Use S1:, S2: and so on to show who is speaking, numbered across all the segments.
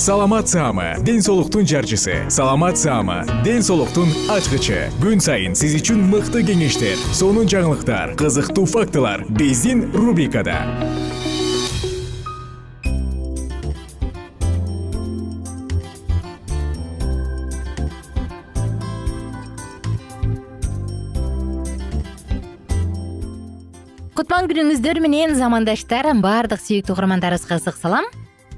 S1: саламат саама ден соолуктун жарчысы. Саламат саама ден соолуктун ачкычы. Күн сайын сиз үчүн мыкты кеңештер сонун жаңылыктар кызыктуу фактылар биздин рубрикада.
S2: Кутман күнүңүздөр менен замандаштар баардык сүйүктүү угармандарыбызга ысык салам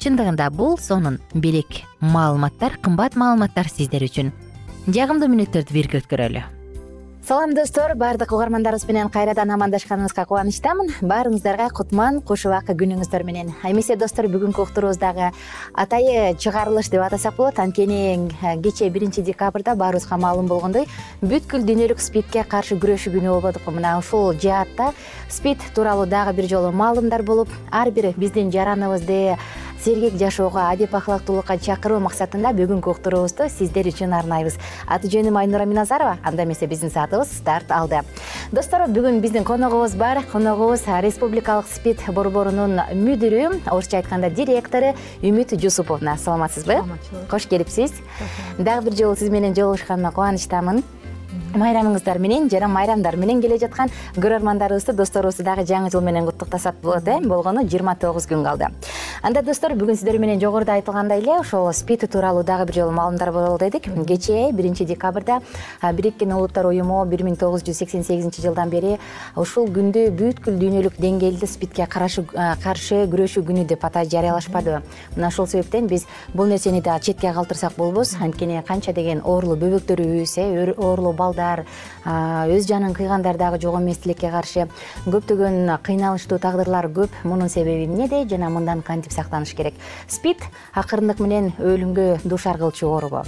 S2: чындыгында бул сонун белек маалыматтар кымбат маалыматтар сиздер үчүн. Жагымдуу мүнөттөрдү бирге өткөрөлү. Салам достор. Баардык угармандарыбыз менен кайрадан амандашканыбызга кубанычтамын. Баарыңыздарга кутман куш убакы күнүңүздөр менен. Эмесе достор бүгүнкү уктурубуз дагы атайы чыгарылыш деп атасак болот. Анткени кечээ биринчи декабрда баарыбызга маалым болгондой бүткүл дүйнөлүк спидке каршы күрөшүү күнү атып мына ушул жаатта спид тууралуу дагы бир жолу маалымдар болуп ар бир биздин жараныбызды сергек жашоого адеп ахлактуулукка чакыруу максатында бүгүнкү уктуруубузду сиздер үчүн арнайбыз. Аты жөнүм айнура миназарова анда эмесе биздин саатыбыз старт алды. Достор бүгүн биздин коногубуз бар. Коногубуз республикалык спид борборунун мүдүрү орусча айтканда директору үмүт жусуповна. Саламатсызбы?
S3: Саламатчылык.
S2: Кош келипсиз. Дагы бир жолу сиз менен жолугушканыма кубанычтамын. Майрамыңыздар менен жана майрамдар менен келе жаткан көрөрмандарыбызды досторубузду дагы жаңы жыл менен куттуктасак болот э болгону жыйырма тогуз күн калды анда достор бүгүн сиздер менен жогоруда айтылгандай эле ошол спид тууралуу дагы бир жолу маалымдар бололу дедик. Кечээ биринчи декабрда бириккен улуттар уюму бир миң тогуз жүз сексен сегизинчи жылдан бери ушул күндү бүткүл дүйнөлүк деңгээлде спидке каршы күрөшүү күнү деп атап жарыялашпадыбы мына ошол себептен биз бул нерсени дагы четке калтырсак болбос. Анткени канча деген оорулуу бөбөктөрүбүз э оорулуу балдар өз жанын кыйгандар дагы жок эмес тилекке каршы көптөгөн кыйналыштуу тагдырлар көп. Мунун себеби эмнеде? Жана мындан кантип сактаныш керек. Спид акырындык менен өлүмгө дуушар кылчу оорубу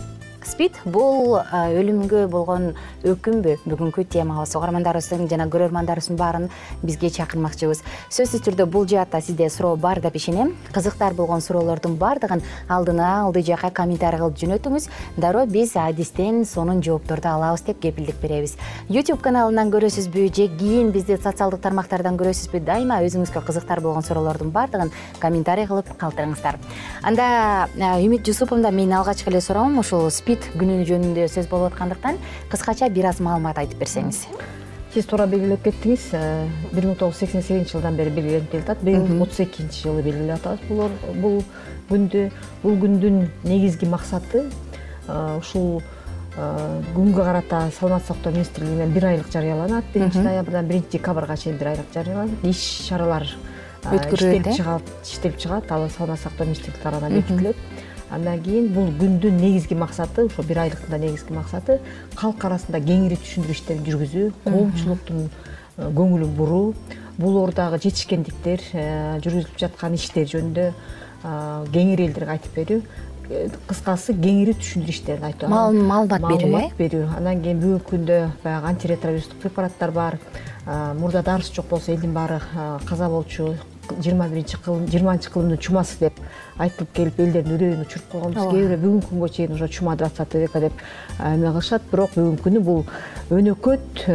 S2: спид бул өлүмгө болгон өкүмбү. Бүгүнкү темабыз угармандарыбыздын жана көрөрмандарыбыздын баарын бизге чакырмакчыбыз. Сөзсүз түрдө бул жаатта сизде суроо бар деп ишенем. Кызыктар болгон суроолордун баардыгын алдына алды жакка комментарий кылып жөнөтүңүз дароо биз адистен сонун жоопторду алабыз деп кепилдик беребиз. Youtube каналынан көрөсүзбү же кийин бизди социалдык тармактардан көрөсүзбү дайыма өзүңүзгө кызыктар болгон суроолордун баардыгын комментарий кылып калтырыңыздар. Анда үмүт жусуповна менин алгачкы эле суроом. Ушул күнү жөнүндө сөз болуп аткандыктан кыскача бир аз маалымат айтып берсеңиз.
S3: Сиз туура белгилеп кеттиңиз э, бир миң тогуз жүз сексен сегизинчи жылдан бери белгиленип келатат быйыл отуз экинчи жылы белгилеп атабыз бул күндү бул күндүн негизги максаты э, ушул э, күнгө карата саламаттык сактоо министрлигинен бир айлык жарыяланат. Биринчи ноябрдан биринчи декабрга чейин бир айлык жарыяланат. Иш чаралар
S2: өткөрүлөт
S3: иштелип чыгат. Ал сааламат сактоо министрлиги тарабынан бекитилет андан кийин бул күндүн негизги максаты ушул бир айлыктын да негизги максаты калк арасында кеңири түшүндүрүү иштерин жүргүзүү коомчулуктун э, көңүлүн буруу. Булордагы жетишкендиктер э, жүргүзүлүп жаткан иштер жөнүндө кеңири элдерге айтып берүү. Кыскасы кеңири түшүндүрүү иштерин айтуу
S2: маалымат берүү э?
S3: маалымат берүү. Андан кийин бүгүнкү күндө баягы антиретровирустук препараттар бар. Мурда дарысы жок болсо элдин баары каза болчу жыйырма биринчи кылым жыйырманчы кылымдын чумасы деп айтылып келип элдердин үрөйүн учуруп койгонбуз. Кээ бирөө бүгүнкү күнгө чейин ошо чума двадцатого века деп эме кылышат бирок бүгүнкү күнү бул өнөкөт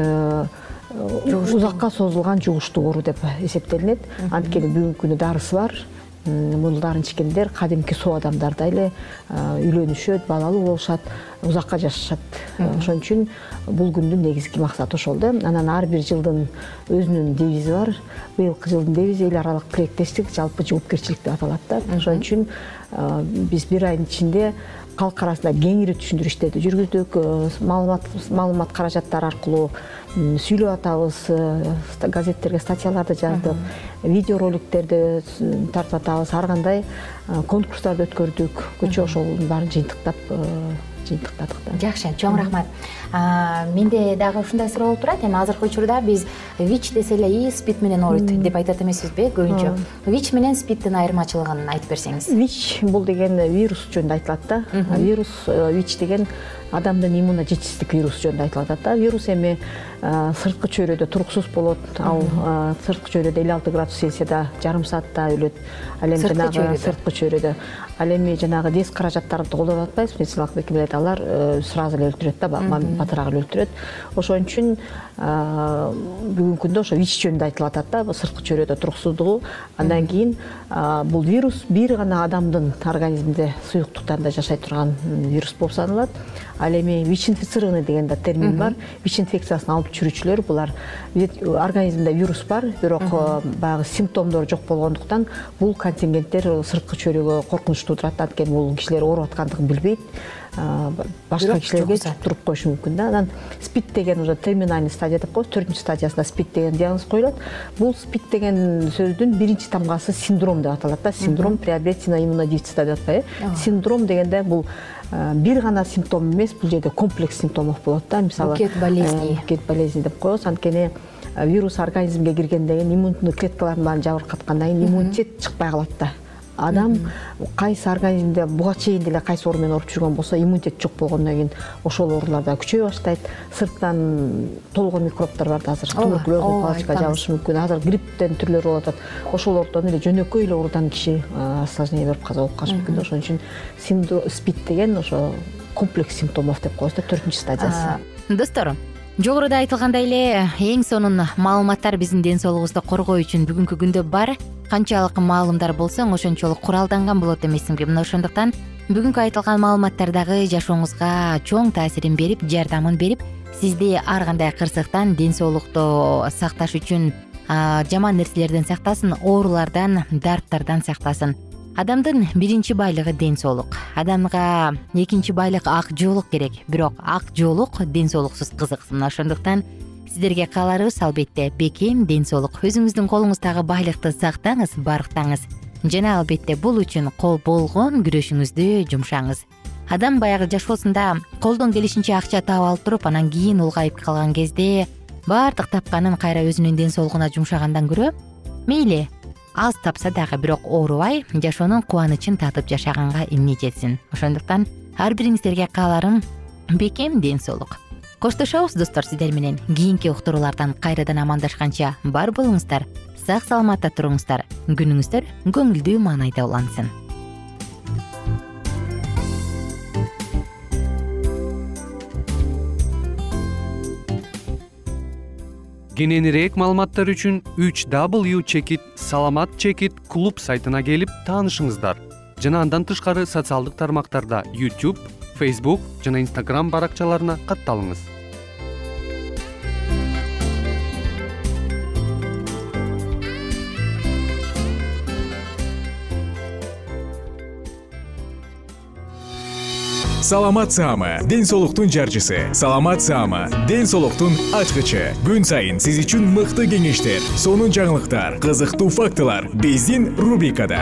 S3: узакка созулган жугуштуу оору деп эсептелинет. Анткени бүгүнкү күнү дарысы бар муну даарыны ичкендер кадимки соо адамдардай эле үйлөнүшөт балалуу болушат узакка жашашат. Ошон үчүн бул күндүн негизги максаты ошол да. Анан ар бир жылдын өзүнүн девизи бар. Быйылкы жылдын девизи эл аралык тилектештик жалпы жоопкерчилик деп аталат да. Ошон үчүн биз бир айдын ичинде калк арасында кеңири түшүндүрүү иштерди жүргүздүк. Маалымат маалымат каражаттары аркылуу сүйлөп атабыз э, газеттерге статьяларды жаздык видеороликтерди тартып атабыз. Ар кандай э, конкурстарды өткөрдүк. Көчө ошолордун баарын жыйынтыктап э, жыйынтыктадык да.
S2: Жакшы чоң рахмат менде дагы ушундай суроо болуп турат. Эми азыркы учурда биз вич десе эле и спид менен ооруйт деп айтат эмеспизби көбүнчө. Вич менен спидтин айырмачылыгын айтып берсеңиз.
S3: Вич бул деген вирус жөнүндө айтылат да. Вирус вич деген адамдын иммуно жетишсиздик вирусу жөнүндө айтылып атат да. Вирус эми сырткы чөйрөдө туруксуз болот. Ал сырткы чөйрөдө элүү алты градус цельсияда жарым саатта өлөт. Ал эми жанагы сырткы чөйрөдө. Ал эми жанагы дез каражаттарды колдонуп атпайбызбы медициналык мекемелерде алар э, сразу эле өлтүрөт да батыраак эле өлтүрөт. Ошон үчүн бүгүнкү күндө ошо вич жөнүндө айтылып атат да сырткы чөйрөдө туруксуздугу. Андан кийин бул вирус бир гана адамдын организминде суюктуктарында жашай турган вирус болуп саналат. Ал эми вич инфицированный деген да термин бар. Вич инфекциясын алып жүрүүчүлөр булар организмде вирус бар бирок баягы симптомдору жок болгондуктан бул контингенттер сырткы чөйрөгө коркунуч туудурат анткени бул кишилер ооруп аткандыгын билбейт башка кишилерге жуктуруп коюшу мүмкүн да. Анан спид деген уже терминальный стадия деп коебуз төртүнчү стадиясында спид деген диагноз коюлат. Бул спид деген сөздүн биринчи тамгасы синдром деп аталат да. Синдром приобретенного иммунодефицита деп атпайбы э. Синдром дегенде бул бир гана симптом эмес бул жерде комплекс симптомов болот да. Мисалы
S2: букет болезни.
S3: э, букет болезни деп коебуз. Анткени вирус организмге киргенден кийин иммундуу клеткалардын баарын жабыркаткандан кийин иммунитет чыкпай калат да адам кайсы организмде буга чейин деле кайсы оору менен ооруп жүргөн болсо иммунитет жок болгондон кийин ошол оорулар дагы күчөйө баштайт. Сырттан толгон микробдор бар да азыр туберкулезный палочка жабышы мүмкүн. Азыр грипптен түрлөрү болуп атат. Ошолордон эле жөнөкөй эле оорудан киши осложнение берип каза болуп калышы мүмкүн да. Ошон үчүн спид деген ошо комплекс симптомов деп коебуз да төртүнчү стадиясы.
S2: Достор жогоруда айтылгандай эле эң сонун маалыматтар биздин ден соолугубузду коргоо үчүн бүгүнкү күндө бар канчалык маалымдар болсоң ошончолук куралданган болот эмессиңби мына ошондуктан бүгүнкү айтылган маалыматтар дагы жашооңузга чоң таасирин берип жардамын берип сизди ар кандай кырсыктан ден соолукту сакташ үчүн жаман нерселерден сактасын оорулардан дарттардан сактасын. Адамдын биринчи байлыгы ден соолук адамга экинчи байлык ак жоолук керек. Бирок ак жоолук ден соолуксуз кызык мына ошондуктан сиздерге кааларыбыз албетте. Бекем ден соолук. Өзүңүздүн колуңуздагы байлыкты сактаңыз барктаңыз. Жана албетте бул үчүн болгон күрөшүңүздү жумшаңыз. Адам баягы жашоосунда колдон келишинче акча таап алып туруп анан кийин улгайып калган кезде баардык тапканын кайра өзүнүн ден соолугуна жумшагандан көрө мейли аз тапса дагы бирок оорубай жашоонун кубанычын татып жашаганга эмне жетсин? Ошондуктан ар бириңиздерге кааларым бекем ден соолук коштошобуз достор сиздер менен. Кийинки уктуруулардан кайрадан амандашканча бар болуңуздар. Сак саламатта туруңуздар. Күнүңүздөр көңүлдүү маанайда улансын.
S4: Кененирээк маалыматтар үчүн үч w чекит саламат чекит клуб сайтына келип таанышыңыздар. Жана андан тышкары социалдык тармактарда youtube facebook жана instagram баракчаларына катталыңыз.
S1: Саламат саама ден соолуктун жарчысы. Саламат саама ден соолуктун ачкычы. Күн сайын сиз үчүн мыкты кеңештер сонун жаңылыктар кызыктуу фактылар. Биздин рубрикада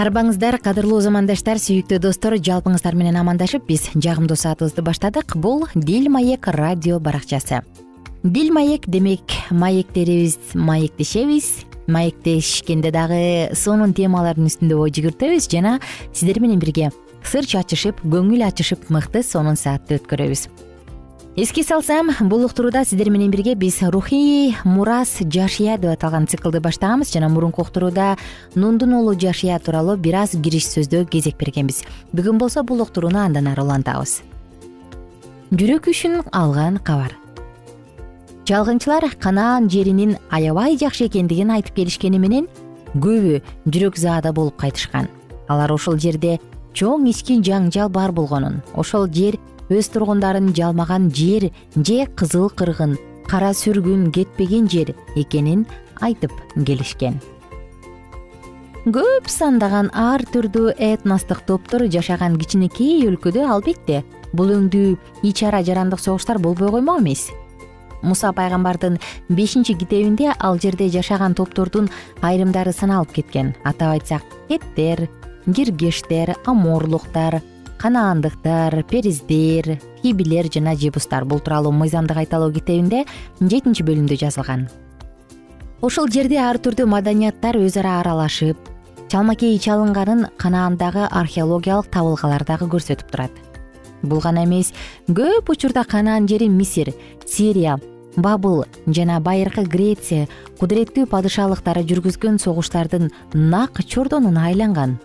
S2: арбаңыздар кадырлуу замандаштар сүйүктүү достор жалпыңыздар менен амандашып биз жагымдуу саатыбызды баштадык. Бул дил маек радио баракчасы. Дил маек демек маектерибиз маектешебиз маектешкенде дагы сонун темалардын үстүндө ой жүгүртөбүз жана сиздер менен бирге сыр чачышып көңүл ачышып мыкты сонун саатты өткөрөбүз эске салсам бул уктурууда сиздер менен бирге биз рухий мурас жашия деп аталган циклды баштаганбыз жана мурунку уктурууда нундун уулу жашия тууралуу бир аз кириш сөздө кезек бергенбиз. Бүгүн болсо бул уктурууну андан ары улантабыз. Жүрөк үчүн алган кабар. Чалгынчылар канаан жеринин аябай жакшы экендигин айтып келишкени менен көбү жүрөк заада болуп кайтышкан. Алар ошол жерде чоң ички жаңжал бар болгонун ошол жер өз тургундарын жалмаган жер же кызыл кыргын кара сүргүн кетпеген жер экенин айтып келишкен. Көп сандаган ар түрдүү этностук топтор жашаган кичинекей өлкөдө албетте бул өңдүү ич ара жарандык согуштар болбой коймок эмес. Муса пайгамбардын бешинчи китебинде ал жерде жашаган топтордун айрымдары саналып кеткен. Атап айтсак кеттер киргештер аморлуктар канаандыктар периздер хибилер жана жебустар. Бул тууралуу мыйзамды кайталоо китебинде жетинчи бөлүмдө жазылган. Ошол жерде ар түрдүү маданияттар өз ара аралашып чалмакей чалынганын канаандагы археологиялык табылгалар дагы көрсөтүп турат. Бул гана эмес көп учурда канаан жери мисир сирия бабыл жана байыркы греция кудуреттүү падышалыктары жүргүзгөн согуштардын нак чордонуна айланган.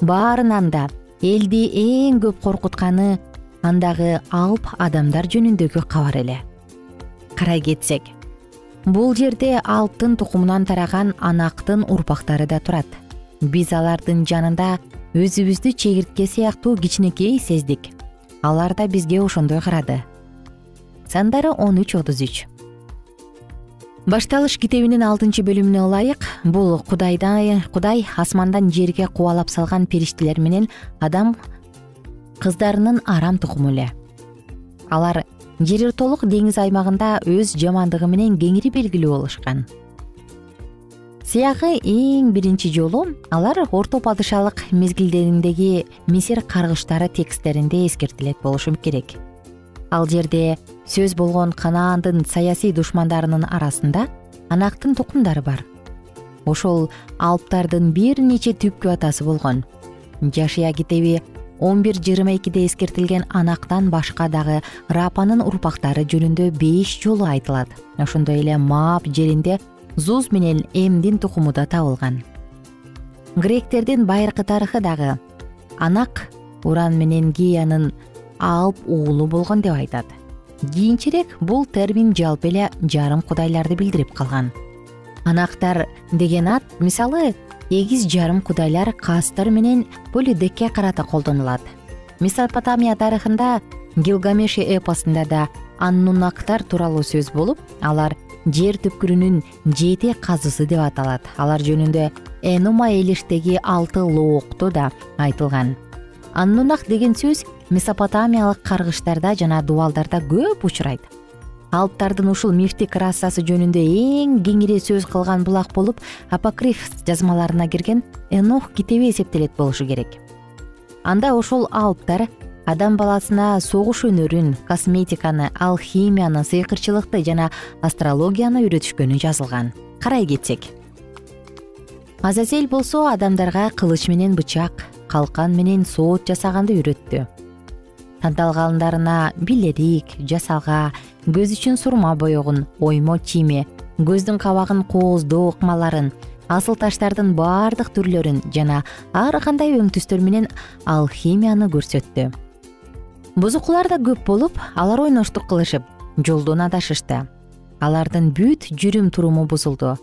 S2: Баарынан да элди эң көп коркутканы андагы алп адамдар жөнүндөгү кабар эле. Карай кетсек бул жерде алптын тукумунан тараган анактын урпактары да турат. Биз алардын жанында өзүбүздү чегиртке сыяктуу кичинекей сездик. Алар да бизге ошондой карады. Сандары он үч отуз үч башталыш китебинин алтынчы бөлүмүнө ылайык. Бул кудайда кудай асмандан жерге кубалап салган периштелер менен адам кыздарынын арам тукуму эле. Алар жерортолук деңиз аймагында өз жамандыгы менен кеңири белгилүү болушкан. Сыягы эң биринчи жолу алар орто падышалык мезгилдериндеги мисир каргыштары тексттеринде эскертилет болушу керек ал жерде сөз болгон канаандын саясий душмандарынын арасында анактын тукумдары бар. Ошол алптардын бир нече түпкү атасы болгон. Жашия китеби он бир жыйырма экиде эскертилген анактан башка дагы рапанын урпактары жөнүндө беш жолу айтылат. Ошондой эле маап жеринде зуз менен эмдин тукуму да табылган. Гректердин байыркы тарыхы дагы анак уран менен геянын алп уулу болгон деп айтат. Кийинчерээк бул термин жалпы эле жарым кудайларды билдирип калган. Анактар деген ат мисалы эгиз жарым кудайлар кастор менен полидекке карата колдонулат. Месопотамия тарыхында гилгамеш эпосунда да аннунактар тууралуу сөз болуп алар жер түпкүрүнүн жети казысы деп аталат. Алар жөнүндө энума элиштеги алты лоокто да айтылган аннунак деген сөз месопотамиялык каргыштарда жана дубалдарда көп учурайт. Алптардын ушул мифтик расасы жөнүндө эң кеңири сөз кылган булак болуп апокриф жазмаларына кирген энох китеби эсептелет болушу керек. Анда ошол алптар адам баласына согуш өнөрүн косметиканы алхимияны сыйкырчылыкты жана астрологияны үйрөтүшкөнү жазылган. Карай кетсек. Азазель болсо адамдарга кылыч менен бычак калкан менен соот жасаганды үйрөттү. Танталгандарына билерик жасалга көз үчүн сурма боегун оймо чийме көздүн кабагын кооздоо ыкмаларын асыл таштардын баардык түрлөрүн жана ар кандай өң түстөр менен алхимияны көрсөттү. Бузукулар да көп болуп алар ойноштук кылышып жолдон адашышты алардын бүт жүрүм туруму бузулду.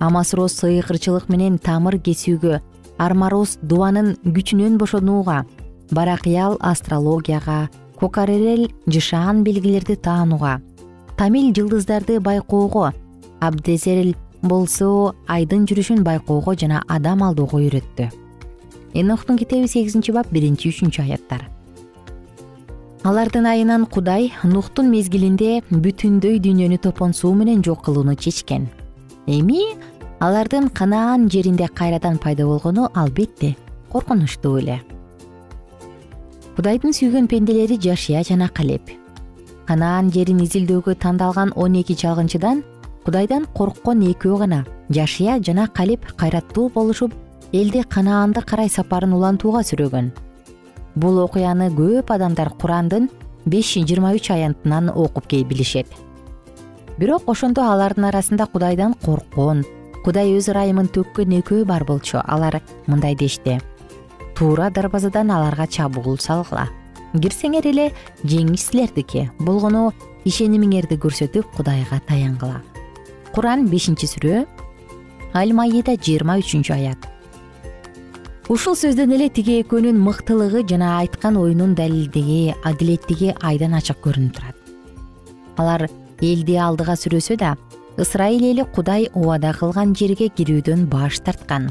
S2: Амасроз сыйкырчылык менен тамыр кесүүгө армароз дубанын күчүнөн бошонууга баракыял астрологияга кокаререл жышаан белгилерди таанууга тамил жылдыздарды байкоого абдезерил болсо айдын жүрүшүн байкоого жана адам алдоого үйрөттү. Энохтун китеби сегизинчи бап биринчи үчүнчү аяттар. Алардын айынан кудай нухтун мезгилинде бүтүндөй дүйнөнү топон суу менен жок кылууну чечкен. Эми алардын канаан жеринде кайрадан пайда болгону албетте коркунучтуу эле. Кудайдын сүйгөн пенделери жашия жана калеп. Канаан жерин изилдөөгө тандалган он эки чалгынчыдан кудайдан корккон экөө гана жашия жана калеп кайраттуу болушуп элди канаанды карай сапарын улантууга сүрөгөн. Бул окуяны көп адамдар курандын беш жыйырма үч аянтынан окуп билишет. Бирок ошондо алардын арасында кудайдан корккон кудай өз ырайымын төккөн экөө бар болчу алар мындай дешти. Туура дарбазадан аларга чабуул салгыла. Кирсеңер эле жеңиш силердики болгону ишенимиңерди көрсөтүп кудайга таянгыла. Куран бешинчи сүрө аль маида жыйырма үчүнчү аят. Ушул сөздөн эле тиги экөөнүн мыктылыгы жана айткан оюнун далилдиги адилеттиги айдан ачык көрүнүп турат. Алар элди алдыга сүрөсө да ысрайыл эли кудай убада кылган жерге кирүүдөн баш тарткан.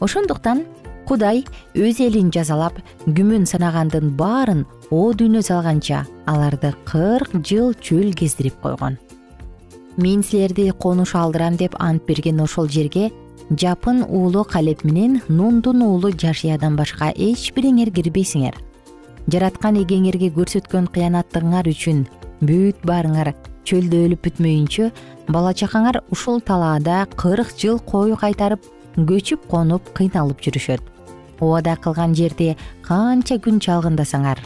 S2: Ошондуктан кудай өз элин жазалап күмөн санагандын баарын о дүйнө салганча аларды кырк жыл чөл кездирип койгон. Мен силерди конуш алдырам деп ант берген ошол жерге жапын уулу калеп менен нундун уулу жашиядан башка эч бириңер кирбейсиңер. Жараткан эгеңерге көрсөткөн кыянаттыгыңар үчүн бүт баарыңар чөлдө өлүп бүтмөйүнчө бала чакаңар ушул талаада кырк жыл кой кайтарып көчүп конуп кыйналып жүрүшөт. Убада кылган жерде канча күн чалгындасаңар.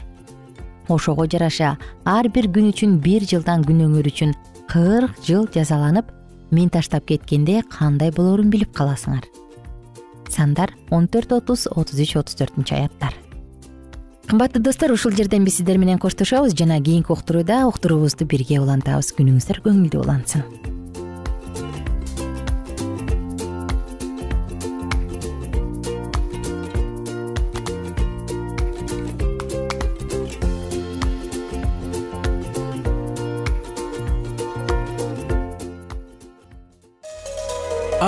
S2: Ошого жараша ар бир күн үчүн бир жылдан күнөөңөр үчүн кырк жыл жазаланып мен таштап кеткенде кандай болорун билип каласыңар? Сандар он төрт отуз отуз үч отуз төртүнчү аяттар кымбаттуу достор ушул жерден биз сиздер менен коштошобуз. Жана кийинки уктурууда уктуруубузду бирге улантабыз. Күнүңүздөр көңүлдүү улансын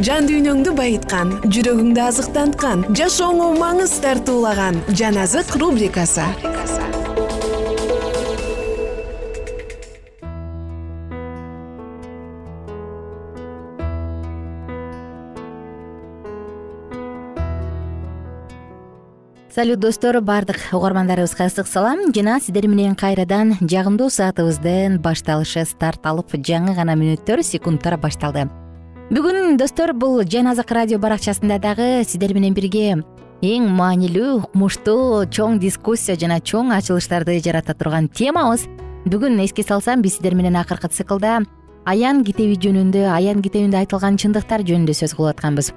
S5: жан дүйнөңдү байыткан жүрөгүңдү азыктанткан жашооңо маңыз тартуулаган жан азык рубрикасы.
S2: Салют достор баардык угармандарыбызга ысык салам. Жана сиздер менен кайрадан жагымдуу саатыбыздын башталышы старт алып жаңы гана мүнөттөр секундтар башталды. Бүгүн достор бул жан азык радио баракчасында дагы сиздер менен бирге эң маанилүү укмуштуу чоң дискуссия жана чоң ачылыштарды жарата турган темабыз. Бүгүн эске салсам биз сиздер менен акыркы циклда аян китеби жөнүндө аян китебинде айтылган чындыктар жөнүндө сөз кылып атканбыз.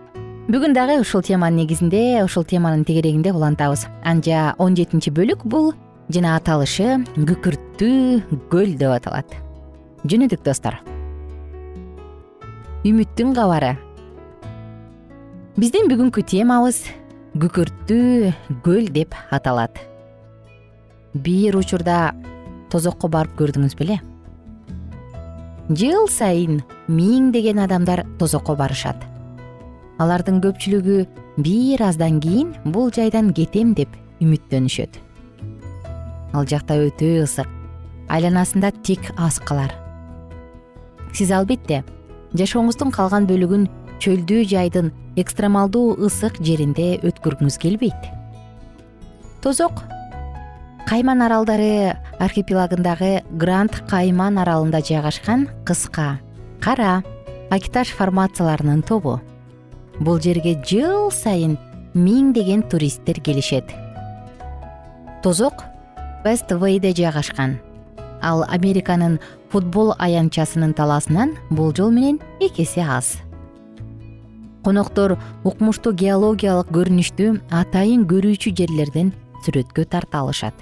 S2: Бүгүн дагы ушул теманын негизинде ушул теманын тегерегинде улантабыз. Анча он жетинчи бөлүк бул жана аталышы күкүрттүү көл деп аталат. Жөнөдүк достор үмүттүн кабары. Биздин бүгүнкү темабыз күкүрттүү көл деп аталат. Бир учурда тозокко барып көрдүңүз беле? Жыл сайын миңдеген адамдар тозокко барышат. Алардын көпчүлүгү бир аздан кийин бул жайдан кетем деп үмүттөнүшөт. Ал жакта өтө ысык. Айланасында тик аскалар сиз албетте жашооңуздун калган бөлүгүн чөлдүү жайдын экстремалдуу ысык жеринде өткөргүңүз келбейт. Тозок кайман аралдары архипелагындагы грант кайман аралында жайгашкан кыска кара акиташ формацияларынын тобу. Бул жерге жыл сайын миңдеген туристтер келишет. Тозок вест вейде жайгашкан. Ал американын футбол аянтчасынын талаасынан болжол менен эки эсе аз. Коноктор укмуштуу геологиялык көрүнүштү атайын көрүүчү жерлерден сүрөткө тарта алышат.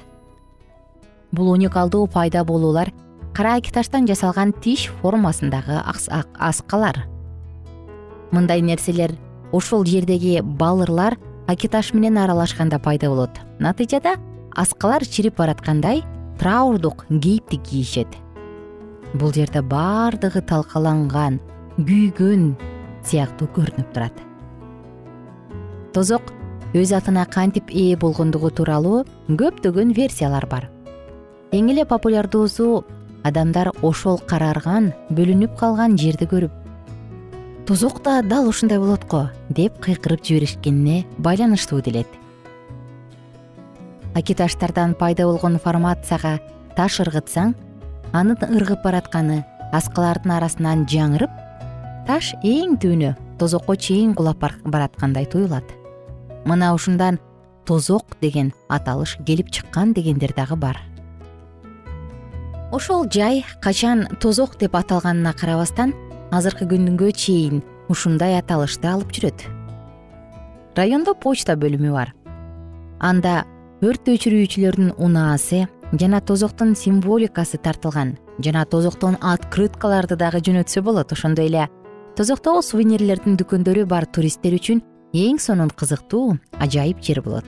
S2: Бул уникалдуу пайда болуулар кара акиташтан жасалган тиш формасындагы аскалар. Мындай нерселер ошол жердеги балырлар акиташ менен аралашканда пайда болот. Натыйжада аскалар чирип бараткандай траурдук кейипти кийишет бул жерде баардыгы талкаланган күйгөн сыяктуу көрүнүп турат. Тозок өз атына кантип ээ болгондугу тууралуу көптөгөн версиялар бар. Эң эле популярдуусу адамдар ошол карарган бөлүнүп калган жерди көрүп. Тозок да дал ушундай болот го деп кыйкырып жиберишкенине байланыштуу делет. Акиташтардан пайда болгон формацияга таш ыргытсаң анын ыргып баратканы аскалардын арасынан жаңырып таш эң түбүнө тозокко чейин кулап бараткандай туюлат. Мына ушундан тозок деген аталыш келип чыккан дегендер дагы бар. Ошол жай качан тозок деп аталганына карабастан азыркы күнгө чейин ушундай аталышты алып жүрөт. Райондо почта бөлүмү бар. Анда өрт өчүрүүчүлөрдүн унаасы жана тозоктун символикасы тартылган жана тозоктон открыткаларды дагы жөнөтсө болот ошондой эле. Тозоктогу сувенирлердин дүкөндөрү бар туристтер үчүн эң сонун кызыктуу ажайып жер болот.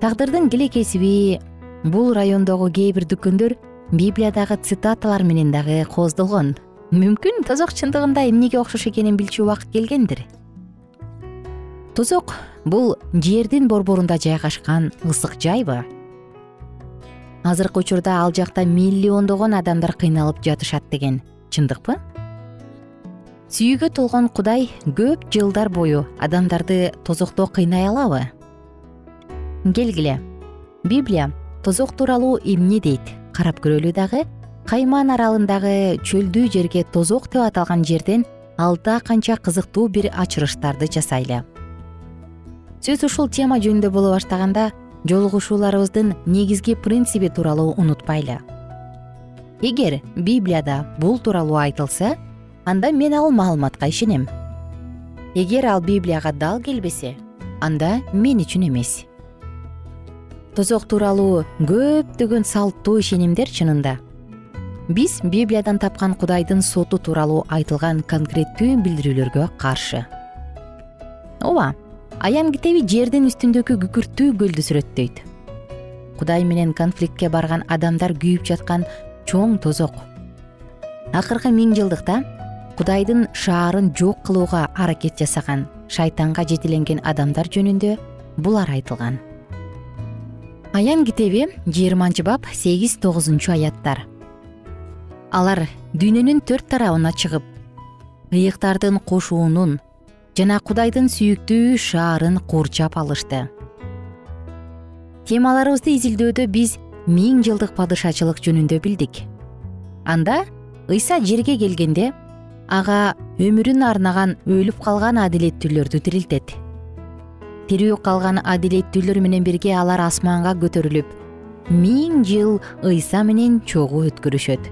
S2: Тагдырдын килекесиби бул райондогу кээ бир дүкөндөр библиядагы цитаталар менен дагы кооздолгон мүмкүн тозок чындыгында эмнеге окшош экенин билчү убакыт келгендир. Тозок бул жердин борборунда жайгашкан ысык жайбы азыркы учурда ал жакта миллиондогон адамдар кыйналып жатышат деген. Чындыкпы? Сүйүүгө толгон кудай көп жылдар бою адамдарды тозокто кыйнай алабы? Келгиле. Библия тозок тууралуу эмне дейт. Карап көрөлү дагы кайман аралындагы чөлдүү жерге тозок деп аталган жерден алда канча кызыктуу бир ачырыштарды жасайлы. Сөз ушул тема жөнүндө боло баштаганда жолугушууларыбыздын негизги принциби тууралуу унутпайлы. Эгер библияда бул тууралуу айтылса анда мен ал маалыматка ишенем. Эгер ал библияга дал келбесе анда мен үчүн эмес. Тозок тууралуу көптөгөн салттуу ишенимдер чынында. Биз библиядан тапкан кудайдын соту тууралуу айтылган конкреттүү билдирүүлөргө каршы. Ооба аян китеби жердин үстүндөгү күкүрттүү көлдү сүрөттөйт. Кудай менен конфликтке барган адамдар күйүп жаткан чоң тозок. Акыркы миң жылдыкта кудайдын шаарын жок кылууга аракет жасаган шайтанга жетеленген адамдар жөнүндө булар айтылган. Аян китеби жыйырманчы бап сегиз тогузунчу аяттар. Алар дүйнөнүн төрт тарабына чыгып ыйыктардын кошуунун жана кудайдын сүйүктүү шаарын курчап алышты. Темаларыбызды изилдөөдө биз миң жылдык падышачылык жөнүндө билдик. Анда ыйса жерге келгенде ага өмүрүн арнаган өлүп калган адилеттүүлөрдү тирилтет. Тирүү калган адилеттүүлөр менен бирге алар асманга көтөрүлүп миң жыл ыйса менен чогуу өткөрүшөт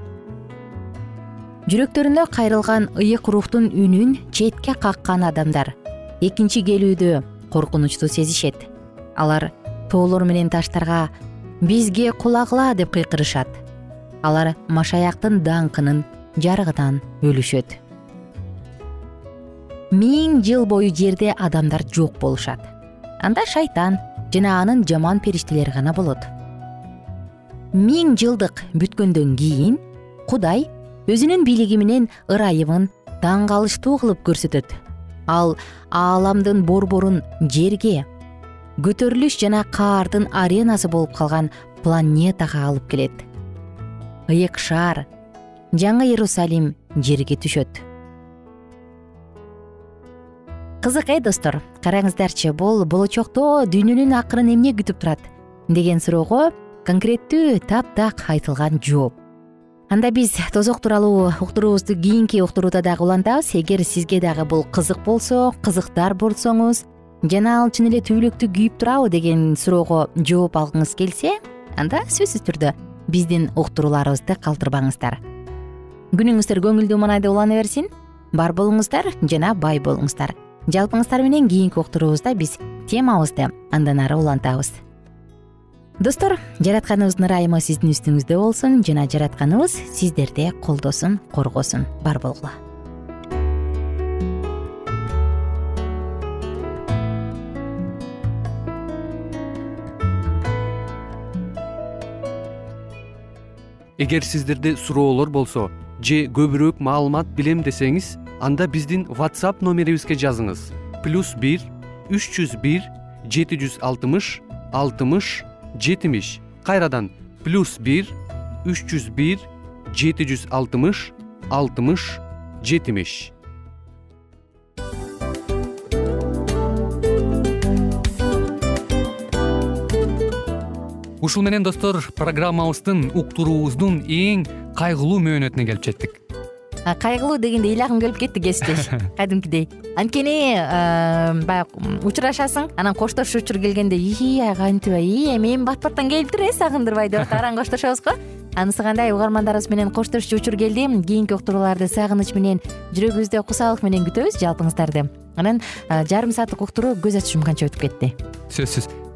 S2: жүрөктөрүнө кайрылган ыйык рухтун үнүн четке каккан адамдар. Экинчи келүүдө коркунучту сезишет. Алар тоолор менен таштарга бизге кулагыла деп кыйкырышат. Алар машаяктын даңкынын жарыгынан өлүшөт. Миң жыл бою жерде адамдар жок болушат. Анда шайтан жана анын жаман периштелери гана болот. Миң жылдык бүткөндөн кийин кудай өзүнүн бийлиги менен ырайымын таң калыштуу кылып көрсөтөт. Ал ааламдын борборун жерге көтөрүлүш жана каардын аренасы болуп калган планетага алып келет. Ыйык шаар жаңы иерусалим жерге түшөт. Кызык э достор? Караңыздарчы бул болочокто дүйнөнүн акырын эмне күтүп турат? Деген суроого конкреттүү таптак айтылган жооп анда биз тозок тууралуу уктуруубузду кийинки уктурууда дагы улантабыз. Эгер сизге дагы бул кызык болсо кызыктар болсоңуз жана ал чын эле түбөлүктүү күйүп турабы деген суроого жооп алгыңыз келсе анда сөзсүз түрдө биздин уктурууларыбызды калтырбаңыздар. Күнүңүздөр көңүлдүү маанайда улана берсин. Бар болуңуздар жана бай болуңуздар. Жалпыңыздар менен кийинки уктуруубузда биз темабызды андан ары улантабыз достор жаратканыбыздын ырайымы сиздин үстүңүздө болсун жана жаратканыбыз сиздерди колдосун коргосун. Бар болгула
S4: эгер сиздерде суроолор болсо же көбүрөөк маалымат билем десеңиз анда биздин whatsapp номерибизге жазыңыз. Плюс бир үч жүз бир жети жүз алтымыш алтымыш жетимиш кайрадан плюс бир үч жүз бир жети жүз алтымыш алтымыш жетимиш. Ушул менен достор программабыздын уктуруубуздун эң кайгылуу мөөнөтүнө келип жеттик
S2: кайгылуу дегенде ыйлагым келип кетти кесиптеш. Кадимкидей. Анткени баягы учурашасың анан коштошуу учур келгенде ии кантип ии эми бат баттан келиптир э сагындырбай деп атып араң коштошобуз го анысы кандай угармандарыбыз менен коштошчу учур келди кийинки уктурууларды сагыныч менен жүрөгүбүздө кусалык менен күтөбүз жалпыңыздарды анан жарым сааттык уктуруу көз ачып жумганча өтүп кетти.
S4: Сөзсүз